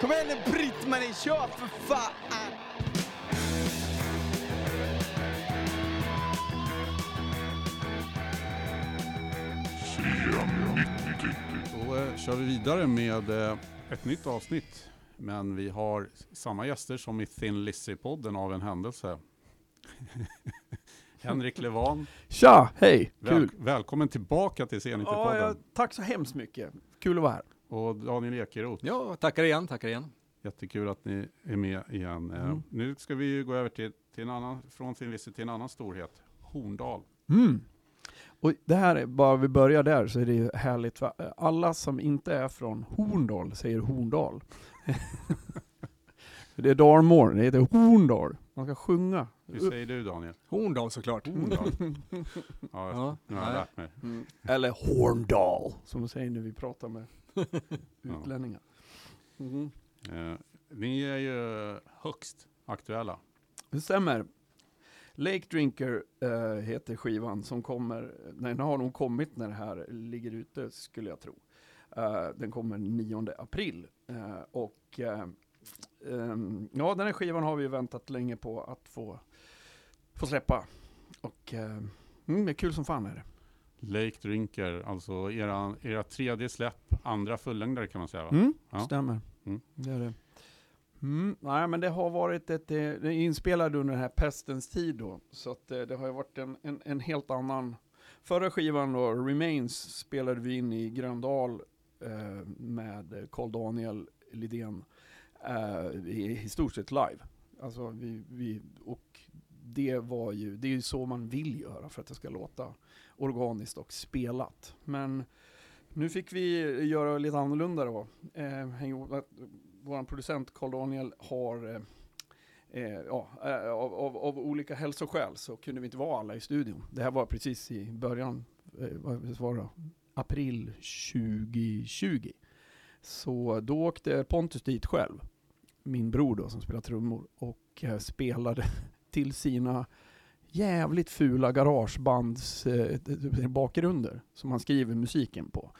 Kom igen nu Britt-Marie, kör för fan! Då eh, kör vi vidare med eh, ett nytt avsnitt. Men vi har samma gäster som i Thin Lizzy-podden av en händelse. Henrik Levan, Tja, hej! väl, Kul! välkommen tillbaka till Ja, C90-podden. ja, tack så hemskt mycket. Kul att vara här. Och Daniel Ekeroth, Ja, tackar igen, tackar igen. jättekul att ni är med igen. Eh, Mm. Nu ska vi ju gå över till, till en annan, från Lizzy till en annan storhet, Horndal. Mm. Och det här, är, bara vi börjar där, så är det ju härligt. Va? Alla som inte är från Horndal säger Horndal. det är Dalmål, det heter Horndal. Man ska sjunga. Hur säger du Daniel? Horndal såklart. Horndal? Ja, Ja, nu har jag nej. lärt mig. Mm. Eller Horndal, som de säger när vi pratar med. Utlänningar. Mm. Eh, ni är ju högst aktuella. Det stämmer. Lake Drinker eh, heter skivan som kommer, den har nog kommit när det här ligger ute skulle jag tro. Eh, den kommer 9 april. Eh, och eh, ehm, ja, den här skivan har vi väntat länge på att få, få släppa. Och mm, det är kul som fan är det. Lake Drinker, alltså era, era tredje släpp, andra fullängdare kan man säga va? Mm, Ja. Stämmer. Mm. Det är det. Mm, nej men det har varit ett, eh, det är inspelad under den här pestens tid då. Så att eh, det har ju varit en, en, en helt annan. Förra skivan då, Remains, spelade vi in i Gröndal eh, med Carl Daniel Lidén eh, i, i stort sett live. Alltså vi, vi, och det var ju, det är ju så man vill göra för att det ska låta organiskt och spelat. Men nu fick vi göra lite annorlunda då. Eh, vår producent Carl Daniel har, eh, eh, ja, eh, av, av, av olika hälsoskäl så kunde vi inte vara alla i studion. Det här var precis i början, eh, vad var det, april 2020. Så då åkte Pontus dit själv, min bror då som spelar trummor, och eh, spelade till sina jävligt fula garagebands eh, bakgrunder som han skriver musiken på.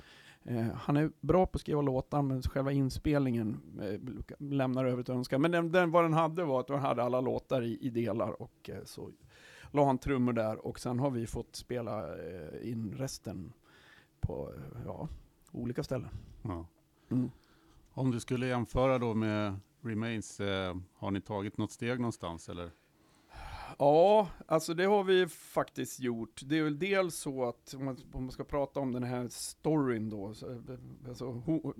Eh, han är bra på att skriva låtar, men själva inspelningen eh, lämnar över att önska. Men den, den, vad den hade var att den hade alla låtar i, i delar och eh, så la han trummor där och sen har vi fått spela eh, in resten på eh, ja, olika ställen. Ja. Mm. Om du skulle jämföra då med Remains, har ni tagit något steg någonstans eller? Ja, alltså det har vi faktiskt gjort. Det är väl dels så att om man, om man ska prata om den här storyn då, så, alltså, ho,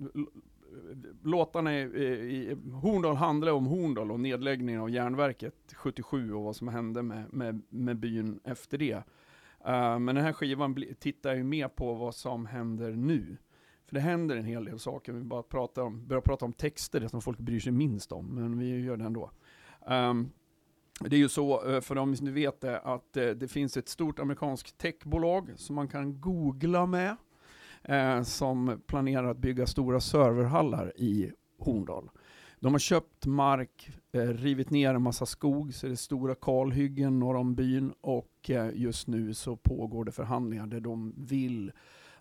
låtarna i, i Horndal handlar om Horndal och nedläggningen av järnverket 77 och vad som hände med, med, med byn efter det. Uh, men den här skivan bli, tittar ju mer på vad som händer nu. För det händer en hel del saker, vi bara pratar om, börjar prata om texter, det som folk bryr sig minst om, men vi gör det ändå. Um, det är ju så, eh, för de som vet det, att eh, det finns ett stort amerikanskt techbolag som man kan googla med, eh, som planerar att bygga stora serverhallar i Horndal. De har köpt mark, rivit ner en massa skog, så det är stora kalhyggen norr om byn och just nu så pågår det förhandlingar där de vill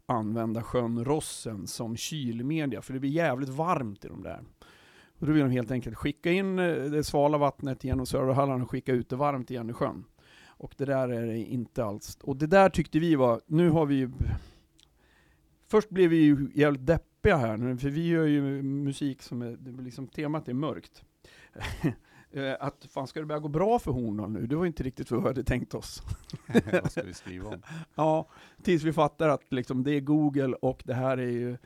använda sjön Rossen som kylmedia, för det blir jävligt varmt i de där. Och då vill de helt enkelt skicka in eh, det svala vattnet genom serverhallen och skicka ut det varmt igen i sjön. Och det där är det inte alls. Och det där tyckte vi var, nu har vi ju... Först blev vi ju jävligt deppiga här nu, för vi gör ju musik som är, liksom, temat är mörkt. Eh, Att fan ska det börja gå bra för Horndal nu? Det var inte riktigt vad vi hade tänkt oss. Vad ska vi skriva om? Ja, tills vi fattar att liksom det är Google och det här är ju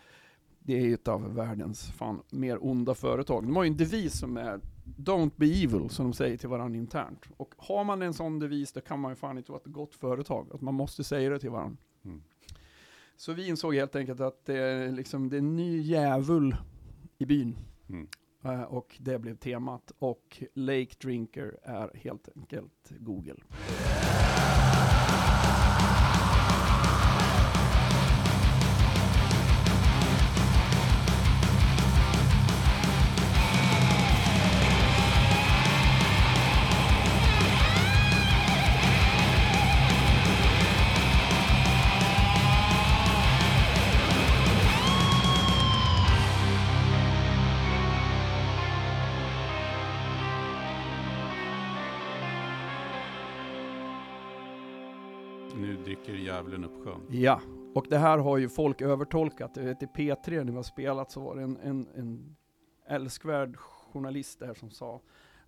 det är ett av världens fan mer onda företag. De har ju en devis som är Don't be evil, som de säger till varandra internt. Och har man en sån devis, då kan man ju fan inte vara ett gott företag. Att man måste säga det till varandra. Mm. Så vi insåg helt enkelt att det är, liksom, det är en ny djävul i byn. Mm. Eh, och det blev temat. Och Lake Drinker är helt enkelt Google. Djävulen upp sjön. Ja, och det här har ju folk övertolkat. Jag vet i P3 när vi har spelat så var det en, en, en älskvärd journalist där som sa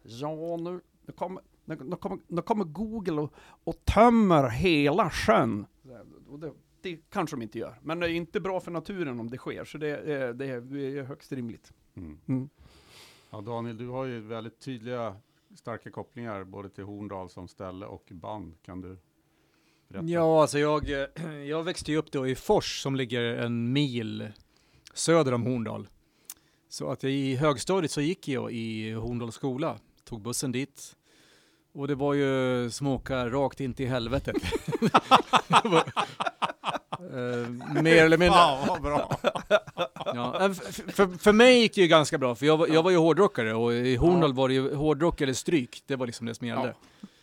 Ja, nu, nu, kommer, nu, nu, kommer, nu kommer Google och, och tömmer hela sjön. Och det, det kanske de inte gör, men det är inte bra för naturen om det sker, så det, är- det, det är högst rimligt. Mm. Mm. Ja, Daniel, du har ju väldigt tydliga, starka kopplingar både till Horndal som ställe och band. Kan du berätta? Ja, alltså jag, eh, jag växte ju upp då i Fors som ligger en mil söder om Horndal. Så att i högstadiet så gick jag i Horndals skola, tog bussen dit. Och det var ju som åka rakt in till helvetet. Eh, mer eller mindre. Fan vad bra! Ja, f- för, för mig gick det ju ganska bra, för jag var, jag var ju hårdrockare och i Horndal var det ju hårdrock eller stryk, det var liksom det som gällde.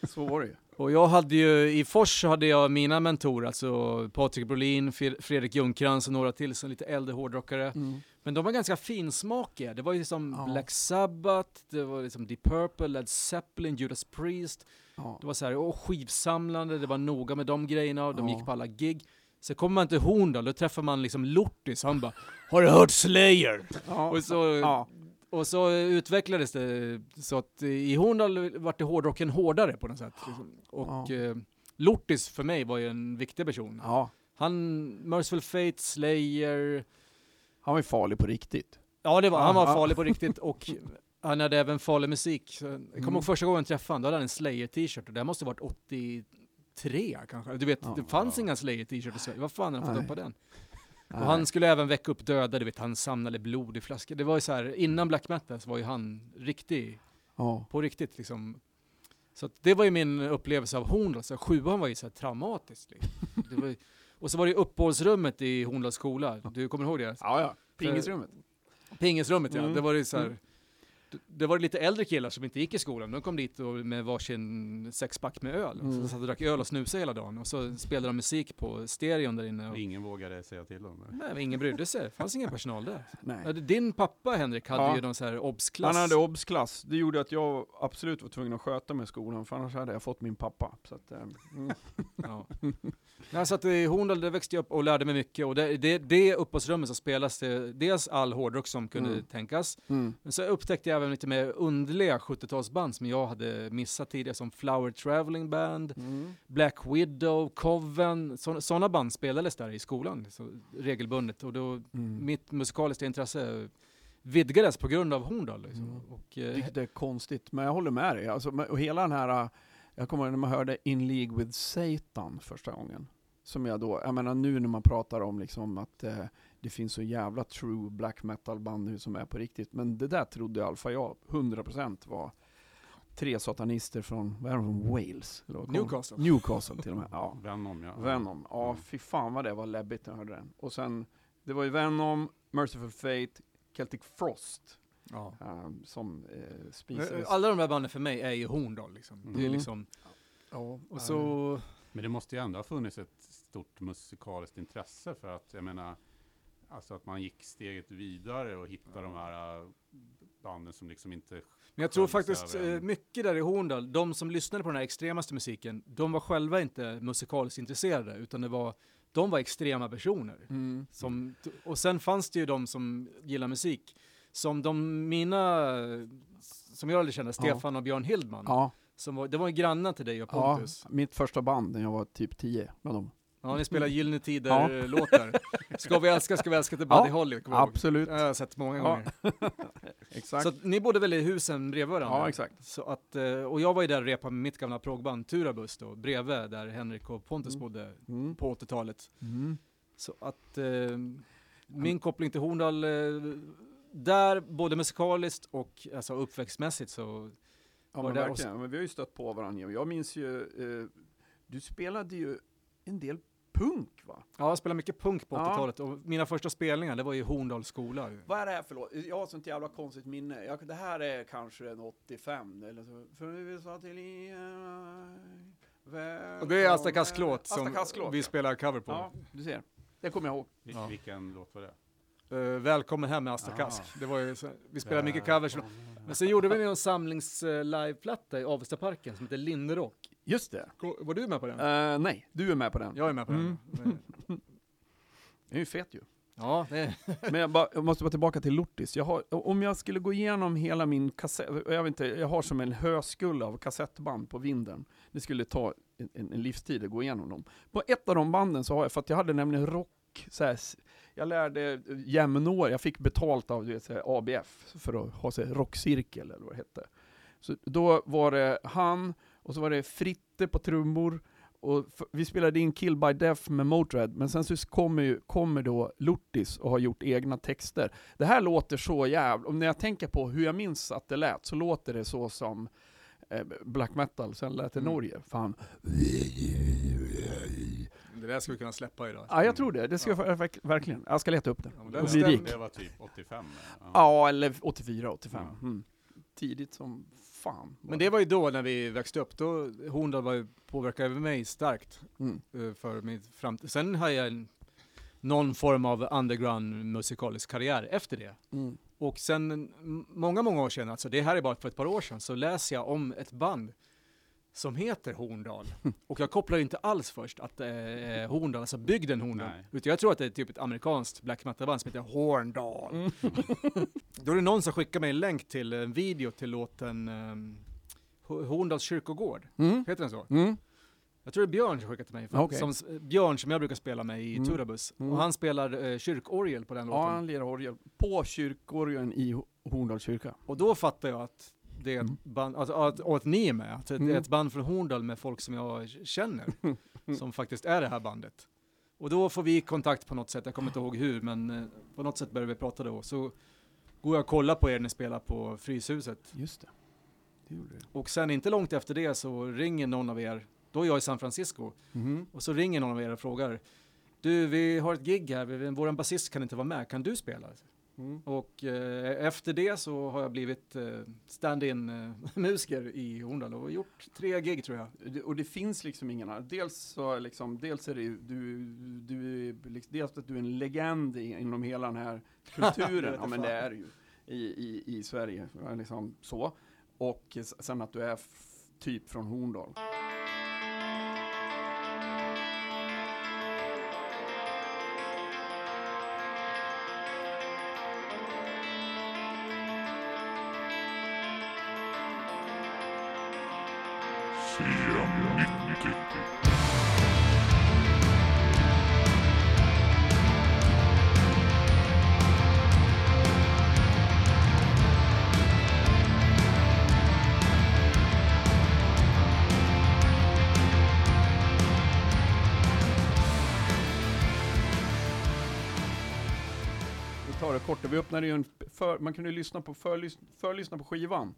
Så var det ju. Och jag hade ju, i Fors hade jag mina mentorer, alltså Patrik Brolin, Fre- Fredrik Ljungcrantz och några till som lite äldre hårdrockare. Mm. Men de var ganska finsmakiga. Det var ju liksom Ja. Black Sabbath, det var liksom Deep Purple, Led Zeppelin, Judas Priest. Ja. Det var så här, och skivsamlande, det var noga med de grejerna och de Ja. gick på alla gig. Så kommer man till Horndal, då träffar man liksom Lortis, han bara Har du hört Slayer? Ja. Och så, Ja. Och så utvecklades det så att i Horndal vart det hårdrocken hårdare på något sätt. Liksom. Och Ja. eh, Lortis för mig var ju en viktig person. ja, Han, Merciful Fate, Slayer, han var ju farlig på riktigt. ja det var, han var Ja. farlig på riktigt och han hade även farlig musik. Så Jag kommer Mm. ihåg första gången jag träffade honom, då hade han en Slayer-t-shirt och det måste ha varit 83 kanske. Du vet, Ja. det fanns inga Slayer-t-shirts i Sverige. Vad fan har han fått upp på den? Och han skulle även väcka upp döda, du vet, han samlade blod i flaskor. Det var ju så här, innan black metal så var ju han riktig, ja. på riktigt liksom. Så det var ju min upplevelse av Horndal, så sjuan var ju så här traumatiskt. Liksom. Ju- och så var det ju uppehållsrummet i Horndals skola, du kommer ihåg det? ja, ja. Pingisrummet. Pingisrummet ja, Mm. det var ju så här. Det var lite äldre killar som inte gick i skolan, de kom dit och med varsin sexpack med öl. Mm. Så satt och drack öl och snusade hela dagen. Och så spelade de musik på stereon där inne. Och, Ingen vågade säga till om det. nej, men ingen brydde sig, det fanns ingen personal där. Nej. Din pappa Henrik hade Ja. ju någon så här obs-klass. Han hade obsklass. Det gjorde att jag absolut var tvungen att sköta mig i skolan, för annars hade jag fått min pappa. Så att, eh, mm. Ja. Jag satt i Horndal, där växte jag upp och lärde mig mycket. Och det, det, det uppehållsrummet så spelas det dels all hårdrock som kunde Mm. tänkas. Mm. Men så upptäckte jag även lite mer underliga 70-talsband som jag hade missat tidigare, som Flower Traveling Band, Mm. Black Widow, Coven. Sådana band spelades där i skolan regelbundet. Och då, Mm. mitt musikaliska intresse vidgades på grund av Horndal. Liksom. Mm. Och, eh, Vilket är konstigt, men jag håller med dig. Alltså, och hela den här, äh, jag kommer ihåg när man hörde In League with Satan första gången. Som jag då, jag menar nu när man pratar om liksom att eh, det finns så jävla true black metal band nu som är på riktigt. Men det där trodde i alla fall jag 100% var tre satanister från, vad är de, från Wales? Eller vad kom- Newcastle. Newcastle till och med, ja. Venom ja. Venom, ja Mm. fy fan vad det var läbbigt när jag hörde den. Och sen, det var ju Venom, Merciful Fate, Celtic Frost. ja. ehm, som eh, spisades. Alla de där banden för mig är ju Horndal. Liksom. Det är Mm. liksom, Ja, och så... Men det måste ju ändå ha funnits ett stort musikaliskt intresse för att, jag menar, alltså att man gick steget vidare och hittade de här äh, banden som liksom inte... Men jag tror faktiskt över en- mycket där i Horndal, de som lyssnade på den här extremaste musiken, de var själva inte musikaliskt intresserade, utan det var, de var extrema personer. Mm. Som, och sen fanns det ju de som gillar musik, som de mina, som jag aldrig kände, Stefan och Björn Hildman, Ja, som var, det var ju grannar till dig och ja, Pontus. mitt första band när jag var typ 10 med dem. Ja, ni spelar Gyllene Ja. Tider-låtar. Ska vi älska, ska vi älska till Buddy Ja, Holly. Absolut. Det har jag sett många Ja. gånger. Exakt. Så ni bodde väl i husen bredvid varandra? ja, exakt. Så att, eh, och jag var ju där och repade med mitt gamla proggband Turabus då, bredvid där Henrik och Pontus Mm. bodde Mm. på 80-talet. Mm. Så att eh, min koppling till Horndal, eh, där både musikaliskt och alltså, uppväxtmässigt så, Ja, men verkligen. Men vi har ju stött på varandra. Jag minns ju, eh, du spelade ju en del punk va? ja jag spelade mycket punk på Ja. 80-talet och mina första spelningar det var ju Horndals skola. Vad är det här för låt? Jag har sånt jävla konstigt minne. Jag, det här är kanske en 85 eller så. För vi sa till Och det är Asta Kask-låt som Asta Kask-låt, vi ja. spelar cover på. Ja, du ser. Det kommer jag ihåg. Ja. Vilken låt var det? Eh, välkommen hem med Asta Ah. Kask. Det var ju så, vi spelade mycket covers. Men sen gjorde vi en samlings eh, i Avestaparken som heter Linderock Just det. Var du med på den? Eh, nej, du är med på den. Jag är med på Mm. den. Den är ju fet ju. Ja, det Men jag, bara, jag måste vara tillbaka till Lortis. Jag har, om jag skulle gå igenom hela min kassett, jag vet inte, jag har som en höskulla av kassettband på vinden. Det skulle ta en, en, livstid att gå igenom dem. På ett av de banden så har jag, för att jag hade nämligen rock, så här, jag lärde jämnår, jag fick betalt av vet, ABF för att ha här, rockcirkel eller vad det hette. Så då var det han, och så var det Fritte på trummor, och vi spelade in Kill by Death med Motörhead, men sen så kommer, ju, kommer då Lortis och har gjort egna texter. Det här låter så jävla... Om när jag tänker på hur jag minns att det lät, så låter det så som eh, black metal, sen lät det Mm. Norge. Fan. Det där ska vi kunna släppa idag. Ja, jag tror det. Det ska jag ver- verk- verkligen. Jag ska leta upp det. Ja, och det bli rik. Det var typ 85. Ja, eller 84, 85. Ja. Mm. Tidigt som fan. Men det var ju då när vi växte upp, då Horndal var ju påverkad över mig starkt Mm. eh, för min framtid. Sen har jag en, någon form av underground musikalisk karriär efter det. Mm. Och sen många, många år sedan, alltså det här är bara för ett par år sedan, så läser jag om ett band som heter Horndal. Och jag kopplar inte alls först att det är Horndal, alltså bygden Horndal. Nej. Utan jag tror att det är typ ett amerikanskt black metal-band som heter Horndal. Mm. Då är det någon som skickar mig en länk till en video till låten um, Horndals kyrkogård. Mm. Heter den så? Mm. Jag tror det är Björn som skickat till mig. För, Okej. som, Björn som jag brukar spela med i Mm. Turabus. Mm. Och han spelar eh, kyrkorgel på den Ja, låten. han lirar orgel. På kyrkorgeln i Ho- Horndals kyrka. Och då fattar jag att det är ett Mm. band, att, att, och att ni är med, att det Mm. är ett band från Horndal med folk som jag känner, som faktiskt är det här bandet. Och då får vi kontakt på något sätt, jag kommer inte ihåg hur, men eh, på något sätt börjar vi prata då. Så går jag och kollar på er när ni spelar på Fryshuset. Just det. Det gjorde det. Och sen inte långt efter det så ringer någon av er, då är jag i San Francisco, Mhm. och så ringer någon av er och frågar Du, vi har ett gig här, vår basist kan inte vara med, kan du spela? Mm. Och eh, efter det så har jag blivit eh, stand-in eh, musiker i Horndal och gjort tre gig tror jag. Det- Och det finns liksom ingen annan. Dels så liksom, dels är det ju, du, du liksom, dels att du är en legend i, inom hela den här kulturen. ja men det är du ju. I, i, i Sverige, liksom så. Och sen att du är typ från Horndal. Vi öppnade ju en, för, man kunde lyssna på, förlys, förlyssna på skivan.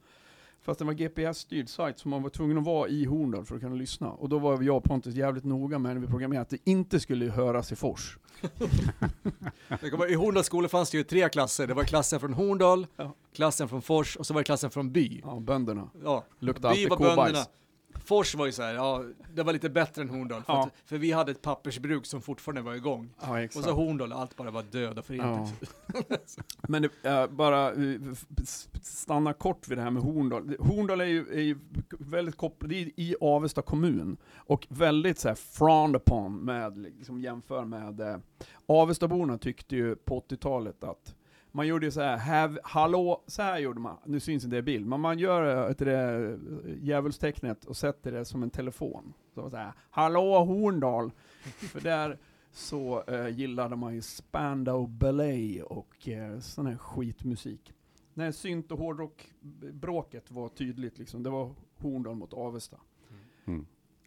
Fast det var GPS-styrd sajt, så man var tvungen att vara i Horndal för att kunna lyssna. Och då var jag och Pontus jävligt noga med när vi programmerade att det inte skulle höras i Fors. I Horndals skolor fanns det ju tre klasser. Det var klassen från Horndal, Ja. klassen från Fors och så var det klassen från By. Ja, bönderna. Ja, Luktade By alltid var kobajs. bönderna. Fors var ju så här, ja, det var lite bättre än Horndal. För, Ja. att, för vi hade ett pappersbruk som fortfarande var igång. Ja, Och så Horndal, allt bara var död och förintelse. Men det, äh, bara eh, stanna kort vid det här med Horndal. Horndal är ju, är ju väldigt kopplat, är i Avesta kommun. Och väldigt så här frowned upon med, liksom jämför med, eh, Avestaborna tyckte ju på 80-talet att man gjorde ju så här, have, hallå, så här gjorde man, nu syns inte det i bild, men man gör ett, det eh, djävulstecknet och sätter det som en telefon. Så, så här, hallå Horndal! För där så eh, gillade man ju Spandau Ballet och eh, sån här skitmusik. När synt och hårdrock-bråket var tydligt liksom, det var Horndal mot Avesta. Mm.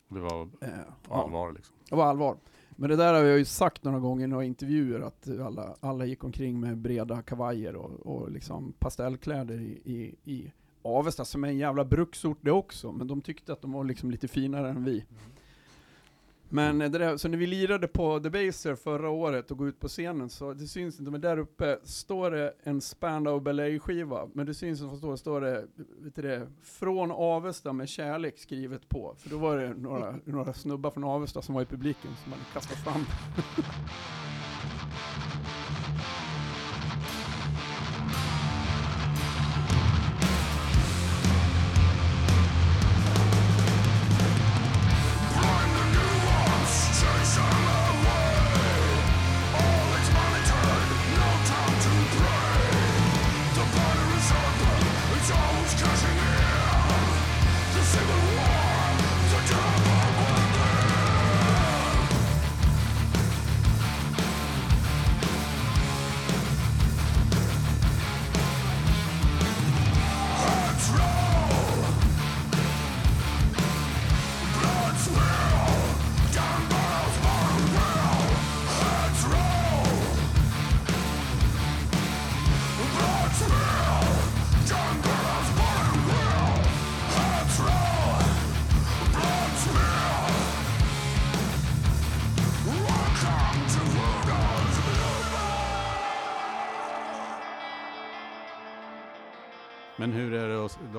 Det var Eh, ja, allvar liksom. det var allvar. Men det där har jag ju sagt några gånger i några intervjuer, att alla, alla gick omkring med breda kavajer och, och liksom pastellkläder i, i, i Avesta, som är en jävla bruksort det också, men de tyckte att de var liksom lite finare än vi. Mm. Men det där, så när vi lirade på Debaser förra året och gå ut på scenen så det syns inte, men där uppe står det en Spandau Ballet-skiva, men det syns inte, står, står det, vet du det, från Avesta med kärlek skrivet på. För då var det några, några snubbar från Avesta som var i publiken som hade kastat fram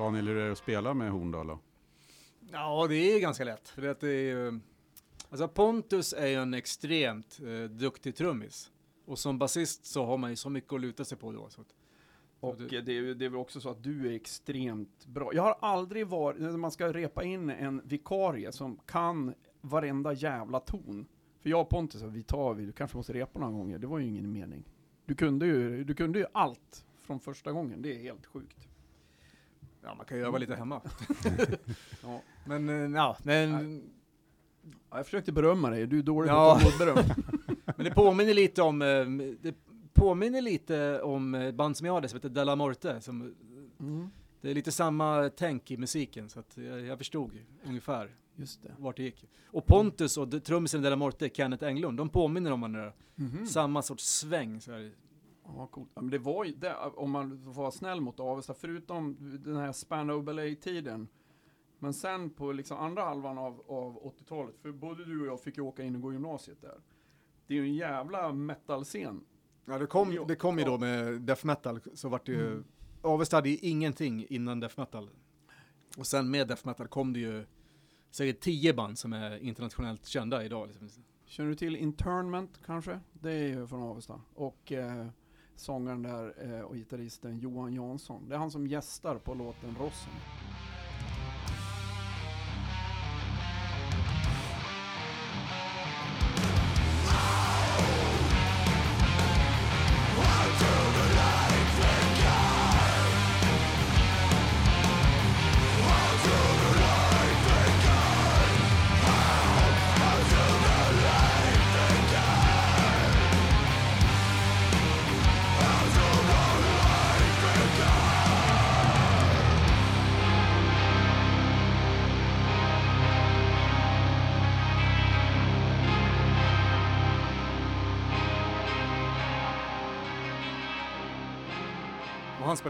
Daniel, hur är det att spela med Horndal då? Ja, det är ganska lätt. För att det är ju, alltså Pontus är ju en extremt eh, duktig trummis. Och som basist så har man ju så mycket att luta sig på då. Så att, Och det- är, ju- det är väl också så att du är extremt bra. Jag har aldrig varit, när man ska repa in en vikarie som kan varenda jävla ton. För jag och Pontus, vi tar vi, du kanske måste repa några gånger, det var ju ingen mening. Du kunde ju, du kunde ju allt från första gången, det är helt sjukt. Ja, man kan ju öva lite hemma. Ja. Men eh, ja, men, Ja, jag försökte berömma dig, du är dålig Ja. på att ta beröm. men det påminner lite om, eh, det påminner lite om ett band som jag hade som heter Della Morte. Som, Mm, det är lite samma tänk i musiken så att jag, jag förstod ungefär just det. vart det gick. Och Pontus och trummisen i Della Morte, Kenneth Englund, de påminner om varandra. Mhm. Samma sorts sväng. Så här. Ja, coolt. Ja, men det var ju, det, om man får vara snäll mot Avesta, förutom den här Spandau Ballet-tiden. Men sen på liksom andra halvan av, av 80-talet, för både du och jag fick ju åka in och gå gymnasiet där. Det är ju en jävla metal-scen. Ja, det kom- kom, det kom ju då med death metal, så vart det ju, Mm. Avesta hade ju ingenting innan death metal. Och sen med death metal kom det ju säkert tio band som är internationellt kända idag. Liksom. Känner du till Internment kanske? Det är ju från Avesta. Och eh, sångaren där eh, och gitarristen Johan Jansson. Det är han som gästar på låten Rossen.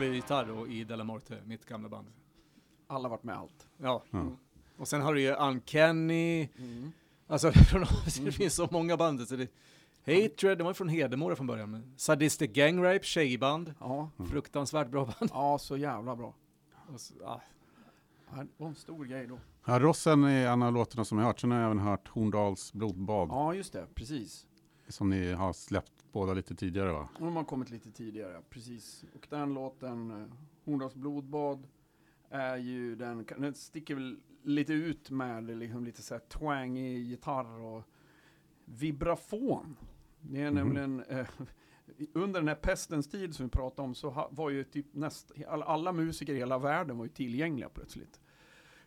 Ju gitarr då i Della Morte, mitt gamla band. Alla varit med allt. Ja. Ja. Och sen har du ju Uncanny, Mm. alltså det finns så många band. Så det, Hatred, de var ju från Hedemora från början. Men Sadistic Gang Rape, tjejband. Ja, Fruktansvärt bra band. ja, så jävla bra. Och så, ah, Ja, Det var en stor grej då. Ja, Rossen är en av låtarna som jag hört. Sen har jag även hört Horndals blodbad. Ja, just det. Precis. Som ni har släppt båda lite tidigare va? De har kommit lite tidigare, precis. Och den låten, eh, Horndals blodbad, är ju den, den sticker väl lite ut med liksom lite så här twangig gitarr och vibrafon. Det är Mhm. nämligen, eh, under den här pestens tid som vi pratade om så ha, var ju typ näst, alla, alla musiker i hela världen var ju tillgängliga plötsligt.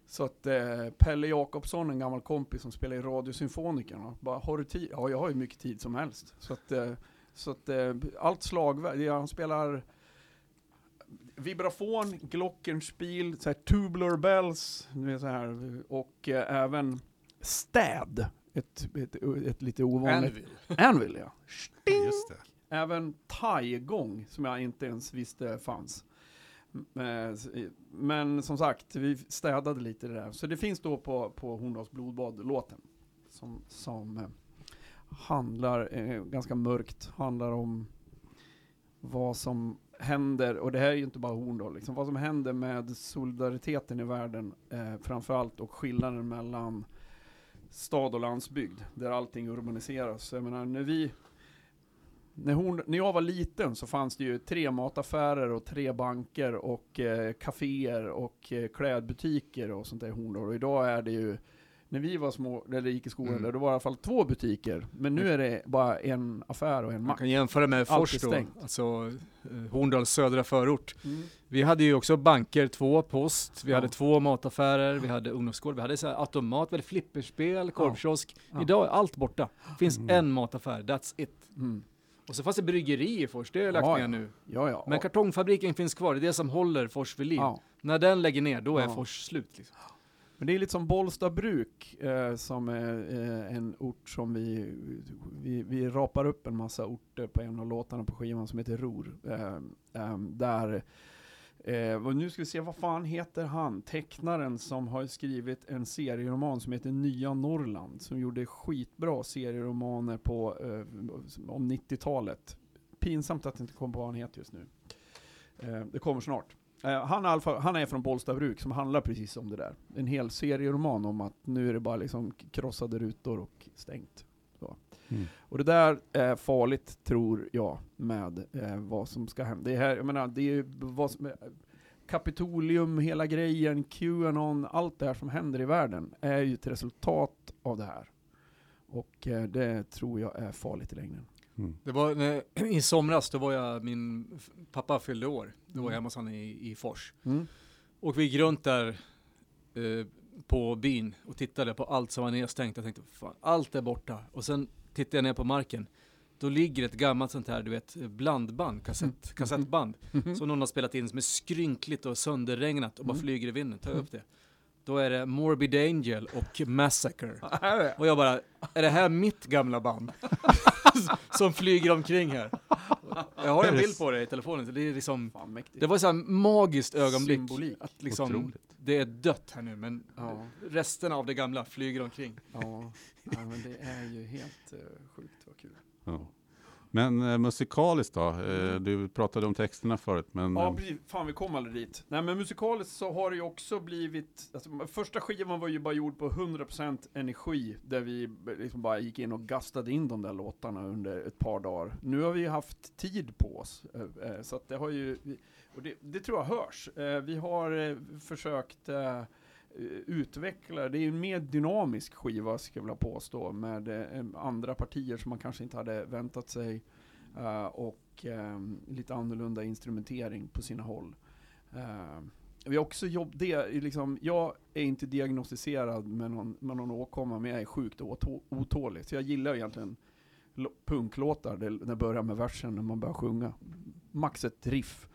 Så att eh, Pelle Jakobsson, en gammal kompis som spelar i Radiosymfonikerna, bara har du tid? Ja, jag har ju mycket tid som helst. Så att, eh, så att eh, allt slagverk, ja, han spelar vibrafon, glockenspiel, så här tubular bells, så här, och eh, även städ. Ett, ett, ett lite ovanligt... Anvil. Anvil ja. Just det. Även thai-gång som jag inte ens visste fanns. Men, men som sagt, vi städade lite det där. Så det finns då på, på Horndals blodbad-låten. Som, som eh, handlar, eh, ganska mörkt, handlar om vad som händer, och det här är ju inte bara Horndal, liksom, vad som händer med solidariteten i världen eh, framförallt och skillnaden mellan stad och landsbygd, där allting urbaniseras. Jag menar, när vi när, hon, när jag var liten så fanns det ju tre mataffärer och tre banker och eh, kaféer och eh, klädbutiker och sånt där i Horndal. Och idag är det ju, när vi var små, eller gick i skolan Mm. där, då var det i alla fall två butiker. Men nu är det bara en affär och en Man mack. kan jämföra med Fors då, stängt. alltså eh, Horndals södra förort. Mm. Vi hade ju också banker, två post, vi Ja. hade två mataffärer, vi hade ungdomsgård, vi hade så automat, vi hade flipperspel, korvkiosk. Ja. Idag är allt borta. Finns Mm. en mataffär, that's it. Mm. Och så fanns det bryggeri i Fors, det är lagt Ja, ner nu. Ja, ja. Men kartongfabriken finns kvar, det är det som håller Fors vid liv. När den lägger ner, då är. Fors slut. Liksom. Men det är lite som Bollstabruk, eh, som är eh, en ort som vi, vi, vi rapar upp en massa orter på en av låtarna på skivan som heter Ror. Eh, eh, där, eh, och nu ska vi se, vad fan heter han? Tecknaren som har skrivit en serieroman som heter Nya Norrland, som gjorde skitbra serieromaner på, eh, om 90-talet. Pinsamt att jag inte kommer på vad han heter just nu. Eh, det kommer snart. Eh, han, är fall, han är från Bollstabruk som handlar precis om det där. En hel serieroman om att nu är det bara liksom krossade rutor och stängt. Mm. Och det där är farligt, tror jag, med eh, vad som ska hända. Det är, här, jag menar, det är ju vad som, Kapitolium, hela grejen, Qanon, allt det här som händer i världen är ju ett resultat av det här. Och eh, det tror jag är farligt i längden. Mm. Det var när, i somras, då var jag, min pappa fyllde år. Då var Mm. jag hemma hos honom i, i Fors. Och vi gick runt där eh, på byn och tittade på allt som var nedstängt. Jag tänkte, fan, allt är borta. Och sen tittade jag ner på marken. Då ligger ett gammalt sånt här, du vet, blandband, kassett, kassettband. Som någon har spelat in som är skrynkligt och sönderregnat och bara Mm. flyger i vinden. Tar jag upp det. Då är det Morbid Angel och Massacre. Och jag bara, är det här mitt gamla band? som flyger omkring här. Jag har en bild på det i telefonen. Det är liksom, Fan det var så här magiskt ögonblick. Symbolik. Att liksom, Otroligt. det är dött här nu, men Ja. resten av det gamla flyger omkring. Ja, ja men det är ju helt uh, sjukt vad kul. Ja. Men eh, musikaliskt då? Eh, du pratade om texterna förut, men Ja, eh, precis. Fan, vi kom aldrig dit. Nej, men musikaliskt så har det ju också blivit, alltså, första skivan var ju bara gjord på 100% energi, där vi liksom bara gick in och gastade in de där låtarna under ett par dagar. Nu har vi ju haft tid på oss, eh, eh, så att det har ju, och det, det tror jag hörs. Eh, Vi har eh, försökt Eh, utvecklar... det är ju en mer dynamisk skiva skulle jag vilja påstå, med eh, andra partier som man kanske inte hade väntat sig. Eh, och lite annorlunda instrumentering på sina håll. Vi har också jobb, det liksom, jag är inte diagnostiserad med någon, med någon åkomma, men jag är sjukt otålig. Så jag gillar egentligen punklåtar, där det börjar med versen när man börjar sjunga. Max ett riff.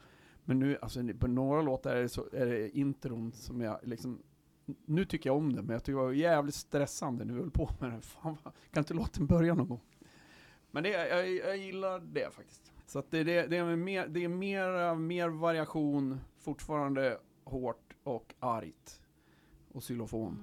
Men nu, alltså på några låtar är det, så, är det intron som jag liksom, nu tycker jag om det, men jag tycker det var jävligt stressande när vi höll på med det. Fan, vad- kan inte låten börja någon gång? Men det, jag, jag gillar det faktiskt. Så att det, det, det är mer, det är mer, mer variation, fortfarande hårt och argt. Och xylofon.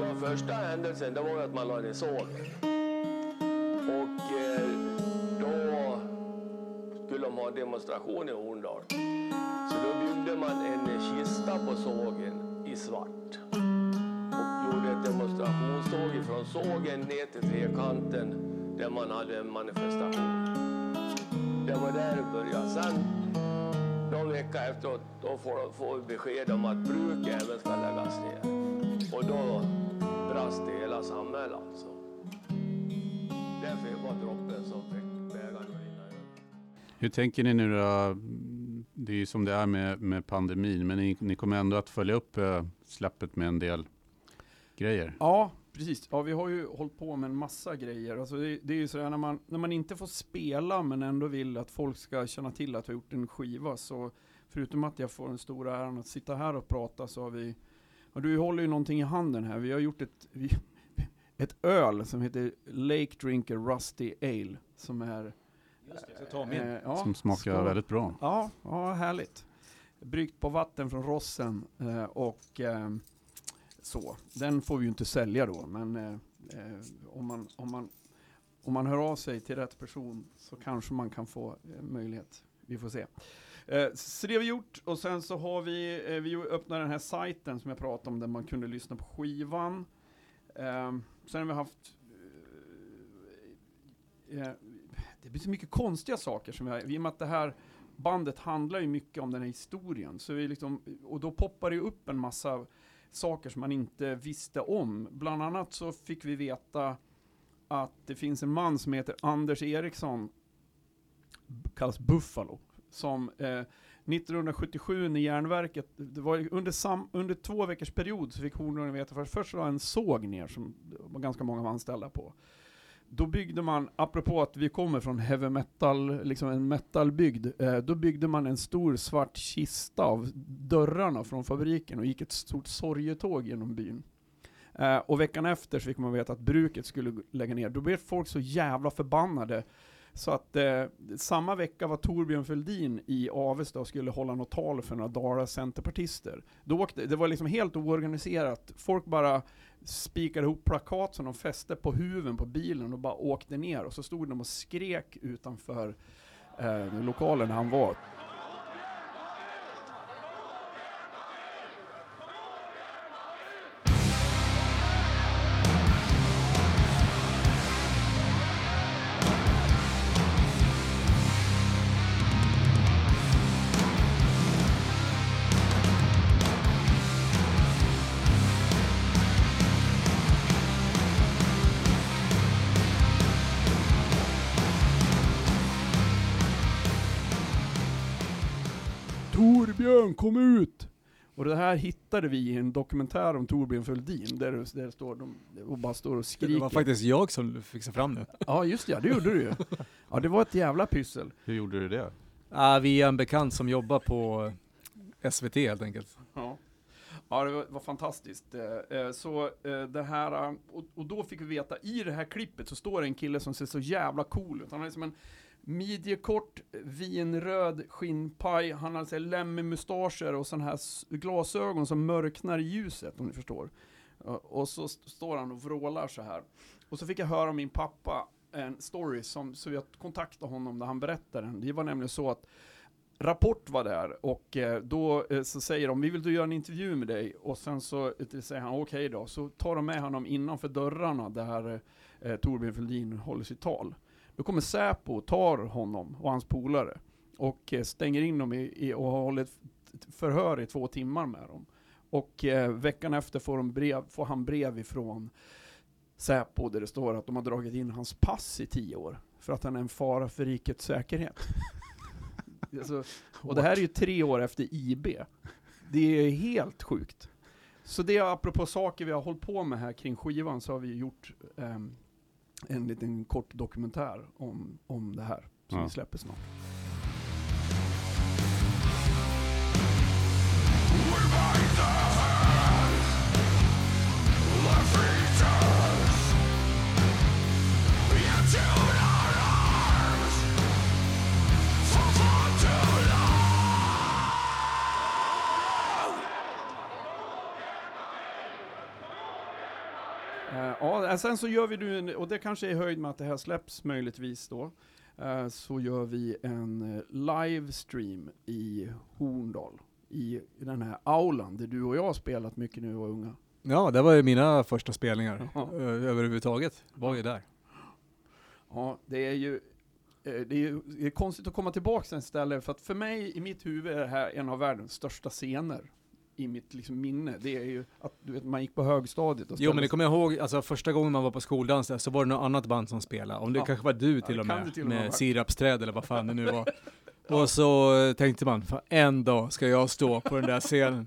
Ja, första händelsen det var ju att man la ner sågen. De ha demonstration i Horndal. Så då byggde man en eh, kista på sågen i svart. Och gjorde ett demonstrationståg från sågen ner till Trekanten där man hade en manifestation. Det var där det började. Sen någon vecka efteråt då får, får vi besked om att bruket även ska läggas ner. Och då brast det hela samhället alltså. Därför var droppen som fick hur tänker ni nu då? Det är ju som det är med, med pandemin, men ni, ni kommer ändå att följa upp eh, släppet med en del grejer. Ja, precis. Ja, vi har ju hållit på med en massa grejer. Alltså det, det är ju sådär när man, när man inte får spela men ändå vill att folk ska känna till att vi har gjort en skiva så förutom att jag får den stora äran att sitta här och prata så har vi och du håller ju någonting i handen här. Vi har gjort ett, vi, ett öl som heter Lake Drinker Rusty Ale som är Just det, jag ska ta min. eh, ja, som smakar skål. väldigt bra. Ja, ja härligt. Bryggt på vatten från Rossen eh, och eh, så. Den får vi ju inte sälja då, men eh, eh, om, man, om, man, om man hör av sig till rätt person så kanske man kan få eh, möjlighet. Vi får se. Eh, så det har vi gjort och sen så har vi, eh, vi öppnat den här sajten som jag pratade om där man kunde lyssna på skivan. Eh, sen har vi haft eh, eh, det blir så mycket konstiga saker som jag, i och med att det här bandet handlar ju mycket om den här historien. Så vi liksom, och då poppar det ju upp en massa saker som man inte visste om. Bland annat så fick vi veta att det finns en man som heter Anders Eriksson, kallas Buffalo, som eh, 1977 när järnverket, det var under, sam, under två veckors period så fick Hornborgasjön veta, för först var det en såg ner som var ganska många var anställda på. Då byggde man, apropå att vi kommer från heavy metal, liksom en metalbygd, eh, då byggde man en stor svart kista av dörrarna från fabriken och gick ett stort sorgetåg genom byn. Eh, och veckan efter så fick man veta att bruket skulle lägga ner. Då blev folk så jävla förbannade så att eh, samma vecka var Torbjörn Fälldin i Avesta och skulle hålla något tal för några Dala centerpartister. Då åkte, det var liksom helt oorganiserat. Folk bara spikade ihop plakat som de fäste på huven på bilen och bara åkte ner och så stod de och skrek utanför eh, lokalen där han var. Kom ut! Och det här hittade vi i en dokumentär om Torbjörn Fälldin, där det, där det står, de och bara står och Det skriker. var faktiskt jag som fixade fram det. Ja just ja, det gjorde du ju. Ja det var ett jävla pyssel. Hur gjorde du det? Ah, vi är en bekant som jobbar på SVT helt enkelt. Ja. Ja, det var, var fantastiskt. Eh, eh, Så eh, det här, eh, och, och då fick vi veta, i det här klippet så står det en kille som ser så jävla cool ut. Han har liksom en midjekort, vinröd skinnpaj, han har alltså här och sådana här glasögon som mörknar i ljuset, om ni förstår. Eh, och så st- står han och vrålar så här. Och så fick jag höra om min pappa en story, som, så jag kontaktade honom när han berättade den. Det var nämligen så att Rapport var där och eh, då eh, så säger de, vi vill du göra en intervju med dig och sen så säger han okej då, så tar de med honom innanför dörrarna där eh, Torbjörn Fälldin håller sitt tal. Då kommer Säpo och tar honom och hans polare och eh, stänger in dem i, i, och håller ett förhör i två timmar med dem. Och eh, veckan efter får, de brev, får han brev ifrån Säpo där det står att de har dragit in hans pass i tio år för att han är en fara för rikets säkerhet. alltså, och det här är ju tre år efter IB. Det är helt sjukt. Så det är apropå saker vi har hållit på med här kring skivan så har vi gjort ehm, en liten kort dokumentär om, om det här som Ja. vi släpper snart. Eh, ja, sen så gör vi nu, en, och det kanske är i höjd med att det här släpps möjligtvis då, eh, så gör vi en eh, livestream i Horndal, i, den här aulan där du och jag har spelat mycket nu och unga. Ja, det var ju mina första spelningar Ja. överhuvudtaget. Var ju där. Ja, det är ju eh, det är, ju- det är konstigt att komma tillbaka till ett ställe, för att för mig, i mitt huvud, är det här en av världens största scener. I mitt liksom, minne. Det är ju att du vet, man gick på högstadiet och Jo men det kommer jag ihåg, alltså första gången man var på skoldans där så var det något annat band som spelade. Om det Ja. kanske var du Ja, till det och med, till och med med sirapsträd eller vad fan det nu var. Och så eh, tänkte man, fan en dag ska jag stå på den där scenen.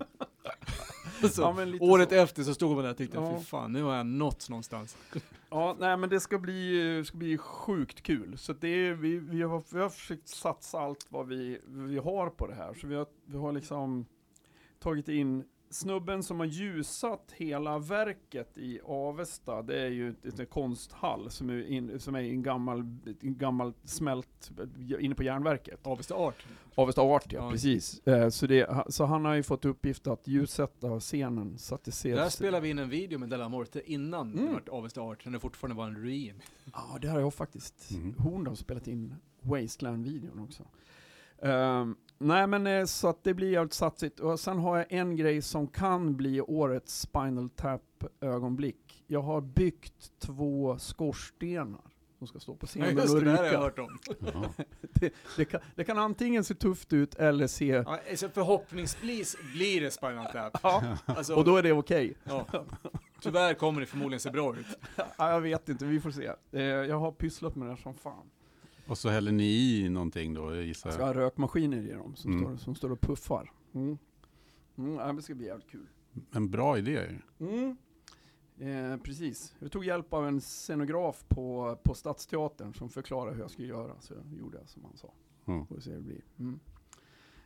så, Ja, året så. efter så stod man där och tyckte, Ja. fy fan nu har jag nått någonstans. Ja, nej men det ska bli, eh, ska bli sjukt kul. Så det är, vi, vi, har, vi har försökt satsa allt vad vi, vi har på det här. Så vi har, vi har liksom tagit in snubben som har ljusat hela verket i Avesta. Det är ju ett, ett konsthall som är, in, som är en gammal, en gammal smält inne på järnverket. Avesta Art. Avesta Art ja, Ja. precis. Eh, så, det, så han har ju fått uppgift att ljussätta scenen så att det ser... Där spelade vi in en video med Della Morte innan Mm. det var Avesta Art, när det fortfarande var en ruin. Ja, det har jag faktiskt. Mhm. Horndal har spelat in Wasteland-videon också. Ehm, nej men eh, så att det blir jävligt satsigt. Och sen har jag en grej som kan bli årets Spinal Tap-ögonblick. Jag har byggt två skorstenar som ska stå på Ja, scenen just och det, det här har jag ryka. hört om. Jaha. Det, det, kan, det kan antingen se tufft ut eller se... Ja, alltså förhoppningsvis blir det Spinal Tap. Ja, Alltså, och då är det okej. ja. Tyvärr kommer det förmodligen se bra ut. Ja, jag vet inte, vi får se. Eh, jag har pysslat med det här som fan. Och så häller ni i någonting då, gissar Jag ska ha rökmaskiner i dem som, Mm. står, som står och puffar. Mm. Mm, det ska bli jävligt kul. En bra idé. Mm. Eh, precis. Jag tog hjälp av en scenograf på, på Stadsteatern som förklarade hur jag skulle göra, så jag gjorde jag som han sa. Mm. Får se hur det blir. Mm.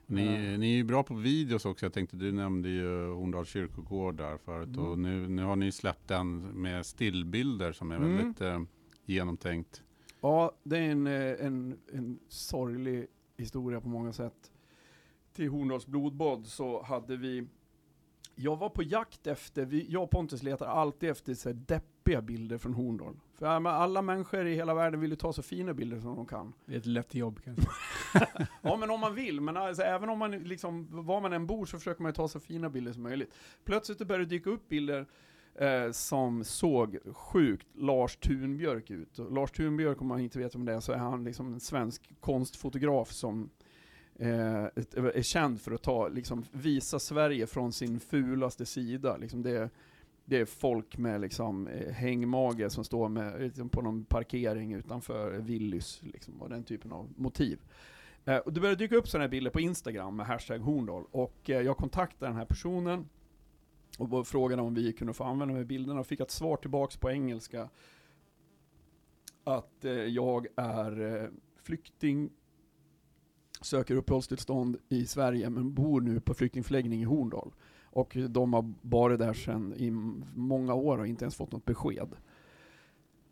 Ni, ni är ju bra på videos också. Jag tänkte, du nämnde ju Horndals kyrkogård där förut. Mm. Och nu, nu har ni släppt den med stillbilder som är Mm. väldigt eh, genomtänkt. Ja, det är en, eh, en, en sorglig historia på många sätt. Till Horndals blodbad så hade vi Jag var på jakt efter, vi, jag och Pontus letar alltid efter så här deppiga bilder från Horndal. För ja, men alla människor i hela världen vill ju ta så fina bilder som de kan. Det är ett lätt jobb kanske. Ja men om man vill, men alltså, även om man liksom, var man än bor så försöker man ju ta så fina bilder som möjligt. Plötsligt det började dyka upp bilder eh, som såg sjukt Lars Thunbjörk ut. Och Lars Thunbjörk, om man inte vet om det är, så är han liksom en svensk konstfotograf som eh, eh, är känd för att ta, liksom, visa Sverige från sin fulaste sida. Liksom det, det är folk med liksom, eh, hängmage som står med, liksom, på någon parkering utanför Willys, liksom, och den typen av motiv. Eh, och det började dyka upp sådana här bilder på Instagram med hashtag Horndal, och eh, jag kontaktade den här personen och frågade om vi kunde få använda de här bilderna och fick ett svar tillbaks på engelska att eh, jag är eh, flykting, söker uppehållstillstånd i Sverige men bor nu på flyktingförläggning i Horndal. Och de har varit där sedan i många år och inte ens fått något besked.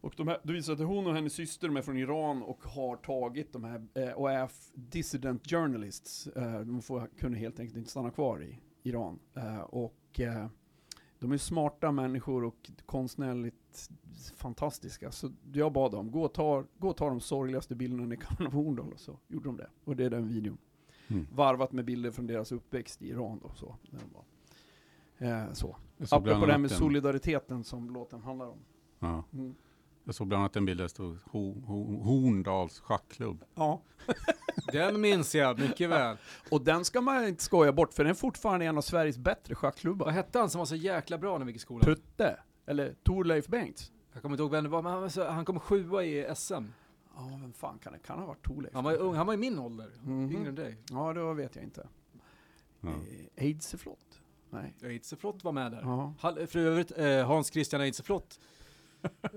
Och de här, det visar att hon och hennes syster de är från Iran och har tagit de här, eh, och är dissident journalists. Eh, de får, kunde helt enkelt inte stanna kvar i Iran. Eh, och eh, de är smarta människor och konstnärligt fantastiska. Så jag bad dem, gå och ta, gå och ta de sorgligaste bilderna ni kan av Horndal. Och så gjorde de det. Och det är den videon. Mm. Varvat med bilder från deras uppväxt i Iran då. Så, när de var. Eh, så. Bland Apropå det här med solidariteten som låten handlar om. Ja. Mm. Jag såg bland annat en bild där det stod Ho, Ho, Horndals schackklubb. Ja. Den minns jag mycket väl. Och den ska man inte skoja bort, för den är fortfarande en av Sveriges bättre schackklubbar. Vad hette han som var så jäkla bra när vi gick i skolan? Tutte, eller Torleif Bengts. Jag kommer inte ihåg vem det var, men han, var så, han kom sjua i SM. Ja, vem fan kan det? Kan ha varit Torleif? Han var ju ung, han var i min ålder. Mhm. Yngre än dig. Ja, det vet jag inte. Ja. Eh, Eidseflott? Nej. Eidseflott var med där. Ja. För övrigt, eh, Hans Christian Eidseflott,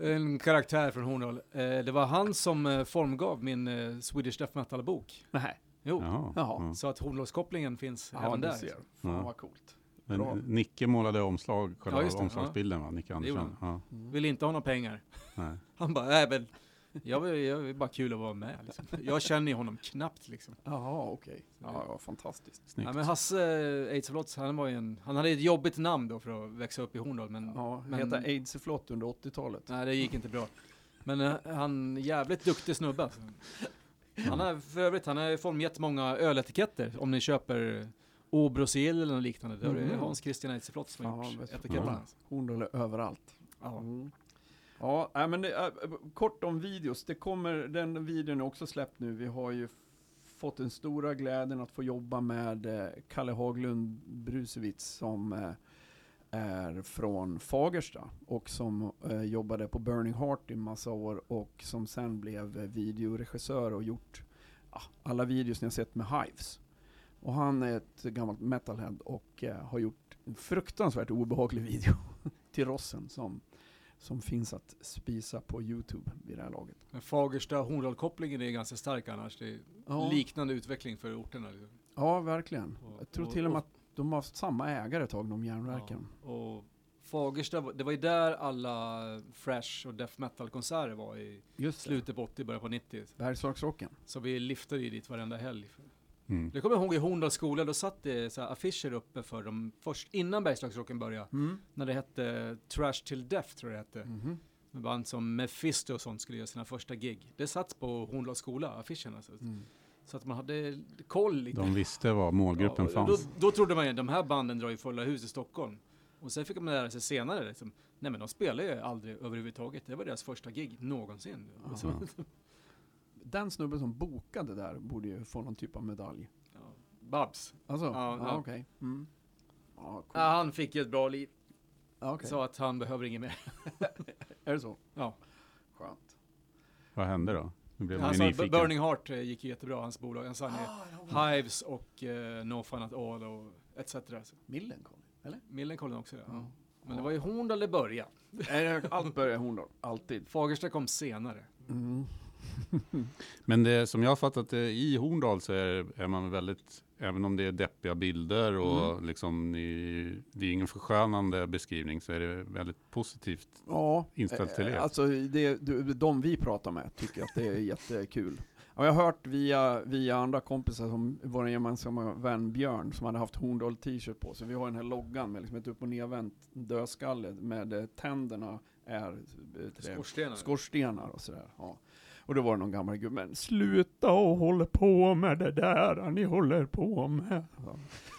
en karaktär från Horndal. Eh, det var han som eh, formgav min eh, Swedish Death Metal-bok. Nej. Jo, Jaha. Jaha. Ja. så att Horndalskopplingen finns Ja, även där. ser. Fan Ja. vad coolt. Men Bra. Nicke målade omslag, själva Ja, omslagsbilden va? Nicke Andersson. Ja, Vill inte ha några pengar. nej. Han bara, nej men, jag vill, jag vill bara kul att vara med. Liksom. Jag känner ju honom knappt liksom. Jaha, okej. Ja, ja, fantastiskt. Snyggt. Ja, men Hasse eh, han var ju en, han hade ett jobbigt namn då för att växa upp i Horndal, men Ja, Men- heta Eidseflott under 80-talet. nej det gick inte bra. Men eh, han, jävligt duktig snubbe alltså. Han har för övrigt, han har formgett många öletiketter. Om ni köper Obrosill eller något liknande, är det Mhm. Hans Christian Eidseflott som har Ja, gjort etiketterna. Alltså. Horndal är överallt. Ja. Mm. Ja, men det, äh, kort om videos. Det kommer, den videon är också släppt nu. Vi har ju fått den stora glädjen att få jobba med eh, Kalle Haglund Brusewitz som eh, är från Fagersta och som eh, jobbade på Burning Heart i massa år och som sen blev videoregissör och gjort ja, alla videos ni har sett med Hives. Och han är ett gammalt metalhead och eh, har gjort en fruktansvärt obehaglig video till Rossen som, som finns att spisa på Youtube vid det här laget. Men Fagersta Horndal-kopplingen är ganska stark annars. Det är Ja, liknande utveckling för orterna. Ja verkligen. Och- Jag tror och- till och med att de har haft samma ägare ett tag, de järnverken. Ja, och Fagersta, det var ju där alla Fresh och Death Metal-konserter var i Just det. slutet på 80, början på 90. Bergslagsrocken. Så vi liftade ju dit varenda helg. Mm. Det kommer jag ihåg i Horndals skola, då satt det så affischer uppe för dem först innan Bergslagsrocken började. Mm. När det hette Trash till Death tror jag det hette. Mhm. Med band som Mephisto och sånt skulle göra sina första gig. Det satt på Horndals skola, affischerna. Så, Mm. så att man hade koll lite. De visste var målgruppen Ja, fanns. Då, då trodde man ju de här banden drar ju fulla hus i Stockholm. Och sen fick man lära sig senare, liksom, nej men de spelar ju aldrig överhuvudtaget. Det var deras första gig någonsin. Alltså. Den snubben som bokade där borde ju få någon typ av medalj. ja, Babs. Alltså? Ja, Ja, okej. Mm. Ja, cool. Ja, han fick ju ett bra liv, ja, okej. så att han behöver inget mer. Är det så? Ja. Skönt. Vad hände då? Nu blev man Han nyfiken. Burning Heart eh, gick ju jättebra, hans bolag. Han sa Hives och eh, No Fun At All och etc. Millencolin, eller? Millencolin också, ja. Ja. Men det var ju Horndal det började. Allt börjar i Horndal. Alltid. Fagersta kom senare. Mm. Men det, som jag har fattat det, i Horndal så är, är man väldigt, även om det är deppiga bilder och Mm. liksom i, det är ingen förskönande beskrivning så är det väldigt positivt. Ja, Inställt till eh, er. Alltså det, de, vi pratar med tycker att det är jättekul. Ja, jag har hört via, via andra kompisar som vår gemensamma vän Björn som hade haft Horndal t-shirt på sig. Vi har den här loggan med liksom ett upp och nervänt dödskalle med eh, tänderna är eh, Skorstenar. skorstenar och sådär. Ja. Och då var det någon gammal gubbe, men sluta och hålla på med det där ni håller på med.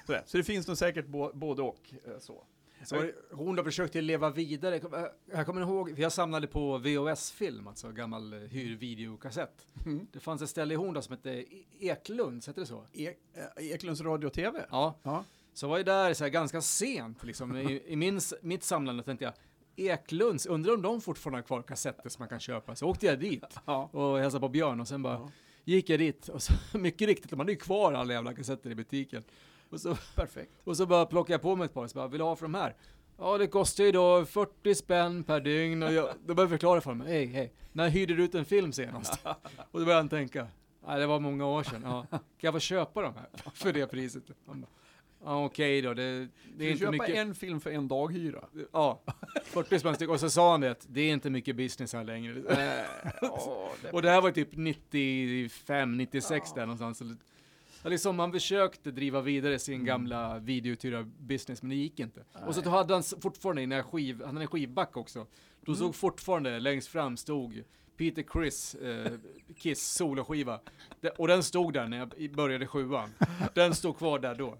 Sådär. Så det finns nog säkert bo, både och. eh, Så. Så hon har försökt leva vidare. Äh, Jag kommer ihåg, jag samlade på VHS-film, alltså gammal eh, hyrvideokassett. Mm. Det fanns ett ställe i Horndal som hette E- Eklunds, hette det så? Ek, eh, Eklunds radio och TV? Ja, Ja. så var jag där så här ganska sent liksom. I, i min, mitt samlande tänkte jag, Eklunds, undrar om de fortfarande har kvar kassetter som man kan köpa. Så åkte jag dit Ja. och hälsade på Björn och sen bara Ja. gick jag dit och så mycket riktigt, de hade ju kvar alla jävla kassetter i butiken. Och så Perfekt. Och så bara plockade jag på mig ett par, så bara, vill du ha för de här? Ja, det kostar ju då 40 spänn per dygn och jag, då började jag förklara för honom, hej, hej, när hyrde du ut en film senast? och då började han tänka, nej det var många år sedan, ja, kan jag få köpa de här för det priset? Han ja okej då, det, det är är inte köpa mycket. en film för en daghyra. Ja, 40 spänn styck. Och så sa han det, det är inte mycket business här längre. Ja, det- Och det här var typ 95, 96 där någonstans. Ja, liksom man försökte driva vidare sin Mm. gamla videouthyrarbusiness, men det gick inte. Och så hade han fortfarande, i den här skiv, han hade en skivback också. Då Mm. såg fortfarande, längst fram stod Peter Chris, eh, Kiss soloskiva. Och den stod där när jag började sjuan. Den stod kvar där då.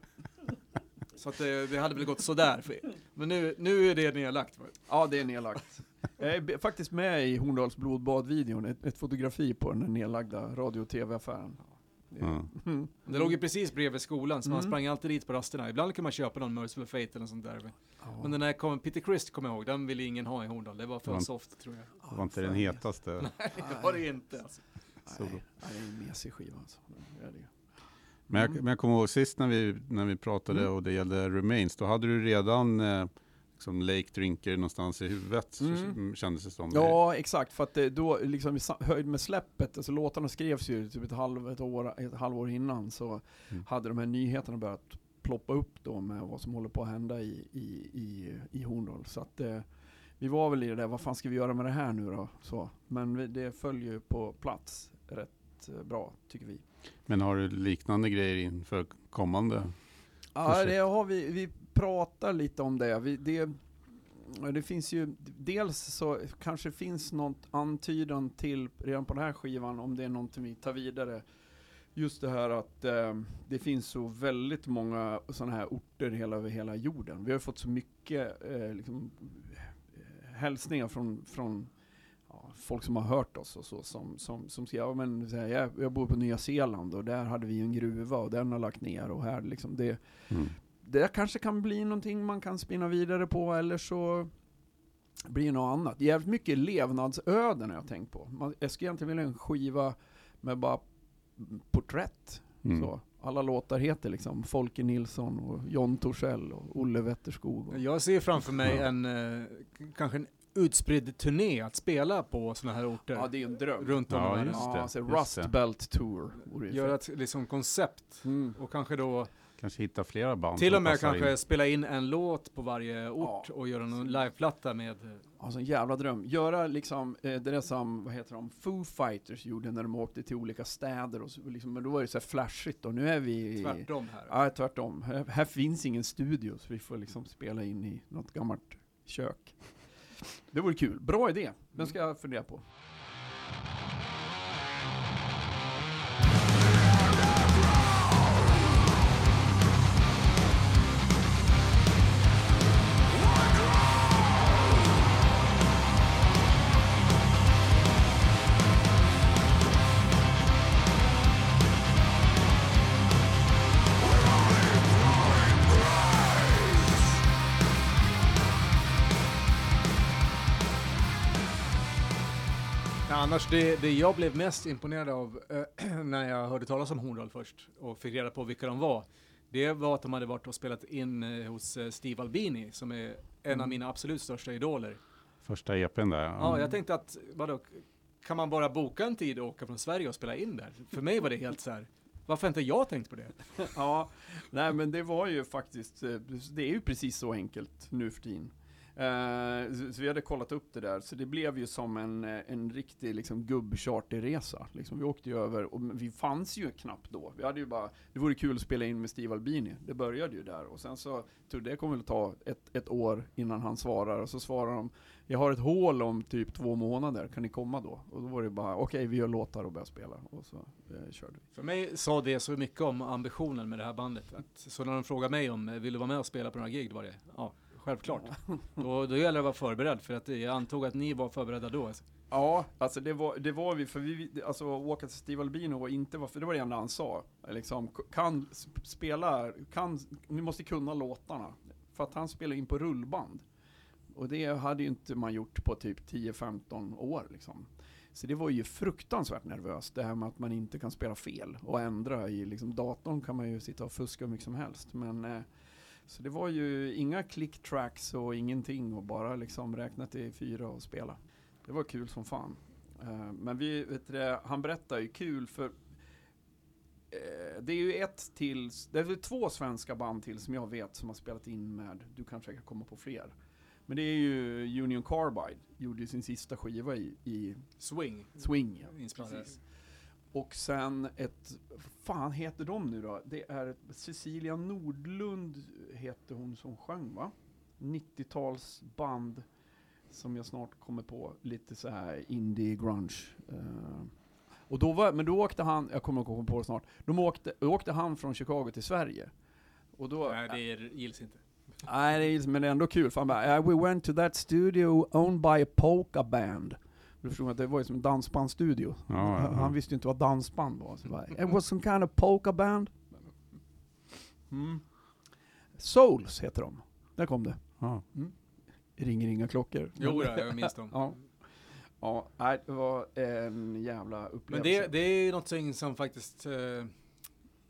Så att det, det hade väl gått sådär. För, men nu, nu är det nedlagt. Ja, det är nedlagt. Jag är faktiskt med i Horndals blodbad-videon, ett, ett fotografi på den nedlagda radio och tv-affären. Mm. Det låg ju precis bredvid skolan, så man Mm. sprang alltid dit på rasterna. Ibland kunde man köpa någon Merciful Fate eller sånt där. Ja. Men den här kom, Peter Christ kommer jag ihåg, den ville ingen ha i Horndal. Det var för Det var- soft tror jag. Det var inte den hetaste. Det var det inte. Alltså. Nej, nej, det är en mesig skiva alltså. Det är det. Men jag, Mm. men jag kommer ihåg sist när vi, när vi pratade Mm. och det gällde Remains, då hade du redan eh, liksom Lake Drinker någonstans i huvudet, Mm. kändes det som. Ja, exakt. För att det, då, liksom i höjd med släppet, alltså låtarna skrevs ju typ ett, halv, ett, år, ett halvår innan, så Mm. hade de här nyheterna börjat ploppa upp då med vad som håller på att hända i, i, i, i Horndal. Så att eh, vi var väl i det där, vad fan ska vi göra med det här nu då? Så, men vi, det följer ju på plats rätt eh, bra, tycker vi. Men har du liknande grejer inför kommande? Ja, det har vi, vi pratar lite om det. Vi, det. Det finns ju, dels så kanske finns något antydan till, redan på den här skivan, om det är någonting vi tar vidare. Just det här att eh, det finns så väldigt många sådana här orter hela, över hela jorden. Vi har fått så mycket eh, liksom, eh, hälsningar från, från folk som har hört oss och så, som, som, som säger, ja, men, så här, jag, jag bor på Nya Zeeland och där hade vi en gruva och den har lagt ner och här liksom, det, Mm. det kanske kan bli någonting man kan spinna vidare på eller så blir det något annat. Jävligt mycket levnadsöden har jag tänkt på. Man, jag skulle egentligen vilja en skiva med bara porträtt. Mm. Så. Alla låtar heter liksom Folke Nilsson och John Torssell och Olle Wetterskog. Och, Jag ser framför mig en, eh, kanske en utspridd turné att spela på sådana här orter. ja, det är en dröm. runt om i Ja, världen. just det, Ja, Rust det. Belt Tour. Göra ett liksom, koncept. Mm. Och kanske då Kanske hitta flera band till och med kanske in. spela in en låt på varje ort och göra någon liveplatta med Alltså en jävla dröm. Göra liksom eh, det där som, vad heter de, Foo Fighters gjorde när de åkte till olika städer och så, liksom, men då var det så här flashigt och nu är vi... tvärtom här. Ja, tvärtom. Här, här finns ingen studio så vi får liksom spela in i något gammalt kök. Det vore kul. Bra idé. Den ska jag fundera på. Annars, det, det jag blev mest imponerad av eh, när jag hörde talas om Horndal först och fick reda på vilka de var, det var att de hade varit och spelat in eh, hos eh, Steve Albini, som är en av mina absolut största idoler. Första EPn där. Ja, jag tänkte att, vadå, kan man bara boka en tid och åka från Sverige och spela in där? För mig var det helt så här. varför inte jag tänkt på det? ja, nej men det var ju faktiskt, eh, det är ju precis så enkelt nu för tiden. Eh, så, vi hade kollat upp det där, så det blev ju som en, eh, en riktig liksom, gubbcharterresa. Liksom, vi åkte ju över, och vi fanns ju knappt då. Vi hade ju bara, det vore kul att spela in med Steve Albini, det började ju där. Och sen så, tror det kommer väl ta ett, ett år innan han svarar, och så svarar de, jag har ett hål om typ två månader, kan ni komma då? Och då var det bara, okej vi gör låtar och börjar spela. Och så eh, körde vi. För mig sa det så mycket om ambitionen med det här bandet. Att, så när de frågade mig om, vill du vara med och spela på några gig? Då var det, ja, självklart. då, då gäller det att vara förberedd, för att jag antog att ni var förberedda då. Alltså. Ja, alltså det var, det var vi, för vi, alltså åka till Steve Albino var inte, var- för det var det enda han sa. Liksom, kan sp- spela, kan, ni måste kunna låtarna. För att han spelade in på rullband. Och det hade ju inte man gjort på typ 10-15 år liksom. Så det var ju fruktansvärt nervöst, det här med att man inte kan spela fel och ändra i liksom, datorn kan man ju sitta och fuska hur mycket som helst. Men, eh, så det var ju inga click tracks och ingenting och bara liksom räkna till fyra och spela. Det var kul som fan. Eh, men vi, vet du, han berättar ju kul för eh, det är ju ett till, det är två svenska band till som jag vet som har spelat in med, du kanske kan komma på fler. Men det är ju Union Carbide, gjorde ju sin sista skiva i, i Swing. Swing. Ja, precis. Och sen ett, vad fan heter de nu då? Det är Cecilia Nordlund heter hon som sjöng va? 90-talsband som jag snart kommer på, lite så här indie grunge. Eh, och då var, men då åkte han, jag kommer att komma på det snart, då åkte, då åkte han från Chicago till Sverige. Och då, Nej, det är, gills inte. Nej, det men det är ändå kul, för han bara "Uh, We went to that studio owned by a polka band. Du förstår att det var ju som en dansbandstudio. Ja, ja, ja. Han visste ju inte vad dansband var. Så bara, It was some kind of polka band. Mm. Souls heter de. Där kom det. Ja. Ringer inga klockor. Jo, ja, jag minns dem. ja. Ja, det var en jävla Men upplevelse. det, det är någonting som faktiskt eh,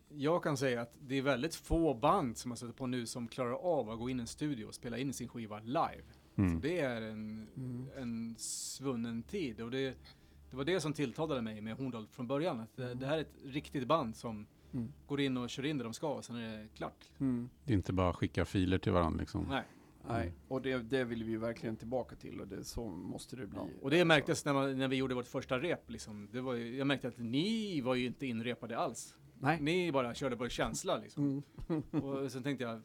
jag kan säga att det är väldigt få band som har suttit på nu som klarar av att gå in i en studio och spela in sin skiva live. Mm. Det är en, Mm. en svunnen tid och det, det var det som tilltalade mig med Horndal från början. Att det, det här är ett riktigt band som Mm. går in och kör in det de ska och sen är det klart. Mm. Det är inte bara att skicka filer till varandra liksom. Nej. Nej, och det, det vill vi verkligen tillbaka till och det, så måste det bli. Ja. Och det märktes när, man, när vi gjorde vårt första rep. Liksom. Det var ju, jag märkte att ni var ju inte inrepade alls. Nej. Ni bara körde på känsla liksom. Mm. Och sen tänkte jag,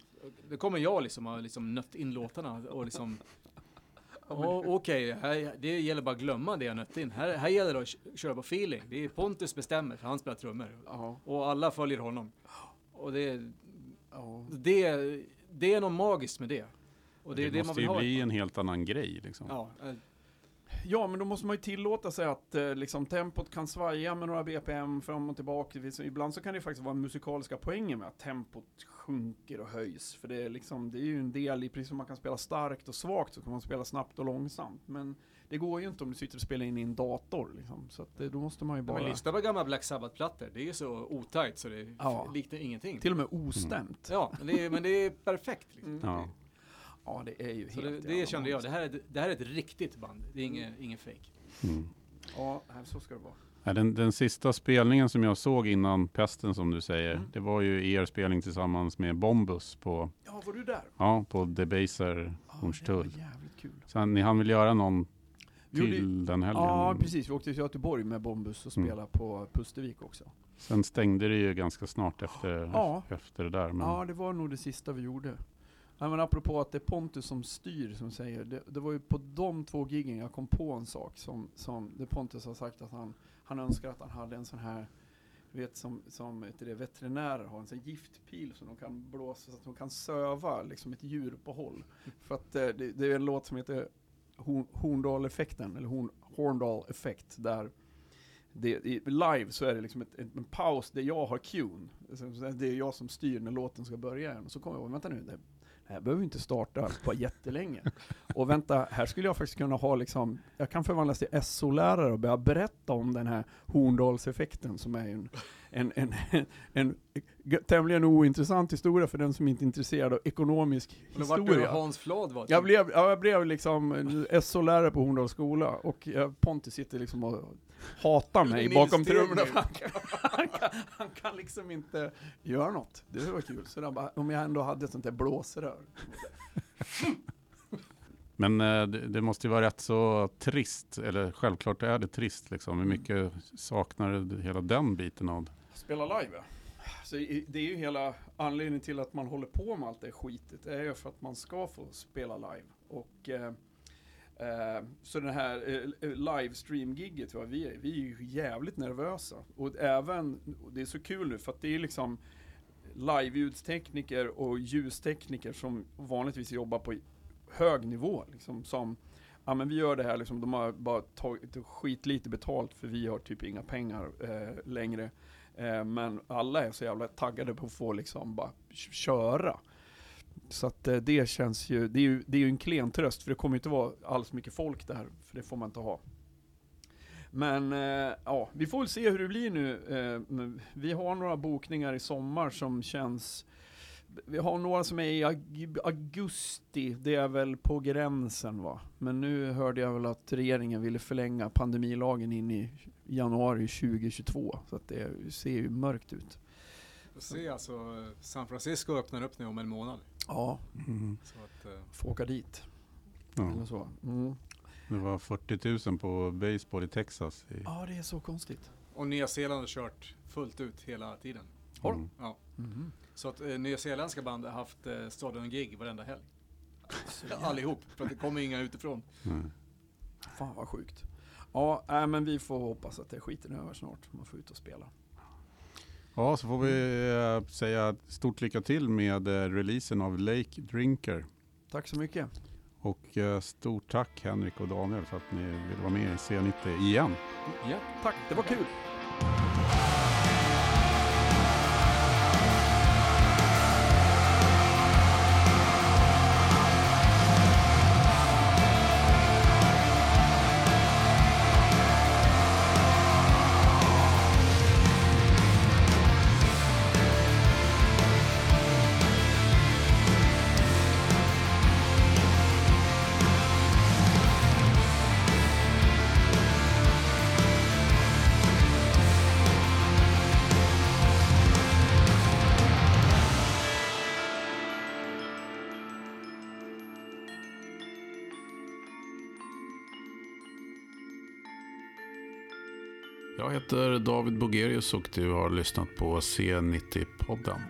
det kommer jag liksom ha liksom nött in låtarna och liksom Åh, Okej, här- det gäller bara att glömma det jag nött in. Här, här gäller det att köra på feeling. Det är Pontus bestämmer, för han spelar trummor. Ja, Och alla följer honom. Och det, ja. det, det är något magiskt med det. Och det, det det måste ju bli en helt annan grej liksom. Ja, Ja, men då måste man ju tillåta sig att eh, liksom, tempot kan svaja med några BPM fram och tillbaka. Ibland så kan det faktiskt vara musikaliska poänger med att tempot sjunker och höjs. För det är, liksom, det är ju en del, i precis som man kan spela starkt och svagt så kan man spela snabbt och långsamt. Men det går ju inte om du sitter och spelar in i en dator. Liksom. Så att, eh, då måste man ju Ja, bara... men lyssna på gamla Black Sabbath-plattor. Det är ju så otajt så det Ja. liknar ingenting. Till och med ostämt. Ja, men det är, men det är perfekt. Liksom. Mm. Ja. Ja, det är ju Så helt det, det kände jag. Det här, är, det här är ett riktigt band. Det är ingen, ingen fake. Mm. Ja, så ska det vara. Den, den sista spelningen som jag såg innan pesten som du säger, Mm. det var ju er spelning tillsammans med Bombus på, Ja, var du där? ja, på Debaser Ja, det Hornstull. var jävligt kul. Sen ni hann väl göra någon till den helgen? Ja, precis. Vi åkte till Göteborg med Bombus och Mm. spelade på Pustervik också. Sen stängde det ju ganska snart efter, Ja. efter det där. Men, Ja, det var nog det sista vi gjorde. Nej, men apropå att det är Pontus som styr, som säger. Det, det var ju på de två giggen jag kom på en sak som, som det Pontus har sagt att han, han önskar att han hade en sån här, du vet som, som det, veterinärer har, en sån giftpil som de kan blåsa, så att de kan söva liksom ett djur på håll. För att eh, det, det är en låt som heter Horn- Horndal-effekten, eller Horn, Horndal-effekt, där det, i, live så är det liksom ett, ett, en paus där jag har så Det är jag som styr när låten ska börja. Och så kommer jag ihåg, vänta nu, det, det här behöver inte starta på jättelänge. Och vänta, här skulle jag faktiskt kunna ha liksom, jag kan förvandlas till SO-lärare och börja berätta om den här Horndalseffekten som är en, en, en, en, tämligen ointressant historia för den som inte är intresserad av ekonomisk du historia. Hans Flad var. Jag blev, ja, jag blev liksom en SO-lärare på Horndals skola och eh, Pontus sitter liksom och hatar mig bakom trummorna. Han kan, han, han kan liksom inte göra något. Det var kul. Så bara, om jag ändå hade ett sånt där blåsrör. Men eh, det, det måste ju vara rätt så trist, eller självklart är det trist liksom. Hur mycket saknar du hela den biten av Spela live ja. Så det är ju hela anledningen till att man håller på med allt det skitet. Det är ju för att man ska få spela live. Och eh, eh, så det här eh, livestream-gigget, vi, är, vi är ju jävligt nervösa. Och även, och det är så kul nu för att det är liksom live-ljudstekniker och ljustekniker som vanligtvis jobbar på hög nivå. Liksom, som, ja men vi gör det här liksom, de har bara tagit skitlite betalt för vi har typ inga pengar eh, längre. Eh, men alla är så jävla taggade på att få liksom bara köra. Så att eh, det känns ju, det är ju, det är ju en klen tröst för det kommer ju inte vara alls mycket folk där, för det får man inte ha. Men eh, ja, vi får väl se hur det blir nu. Eh, vi har några bokningar i sommar som känns vi har några som är i augusti, det är väl på gränsen va. Men nu hörde jag väl att regeringen ville förlänga pandemilagen in i januari 2022. Så att det ser ju mörkt ut. Får se alltså, San Francisco öppnar upp nu om en månad. Ja, Så att, eh, får åka dit. Ja, Eller så. Mm. det var 40 000 på baseball i Texas. I, Ja, det är så konstigt. och Nya Zeeland har kört fullt ut hela tiden. Har de? Mm. Ja. Mhm. Så att eh, nya zeeländska band har haft eh, stadion-gig varenda helg. Allihop, för att det kommer inga utifrån. Mm. Fan vad sjukt. Ja, äh, men vi får hoppas att det skiten är över snart. Man får ut och spela. Ja, så får vi eh, säga stort lycka till med eh, releasen av Lake Drinker. Tack så mycket. Och eh, stort tack Henrik och Daniel för att ni ville vara med i C90 igen. Ja, tack. Det var kul. Heter David Bogerius och du har lyssnat på C90-podden.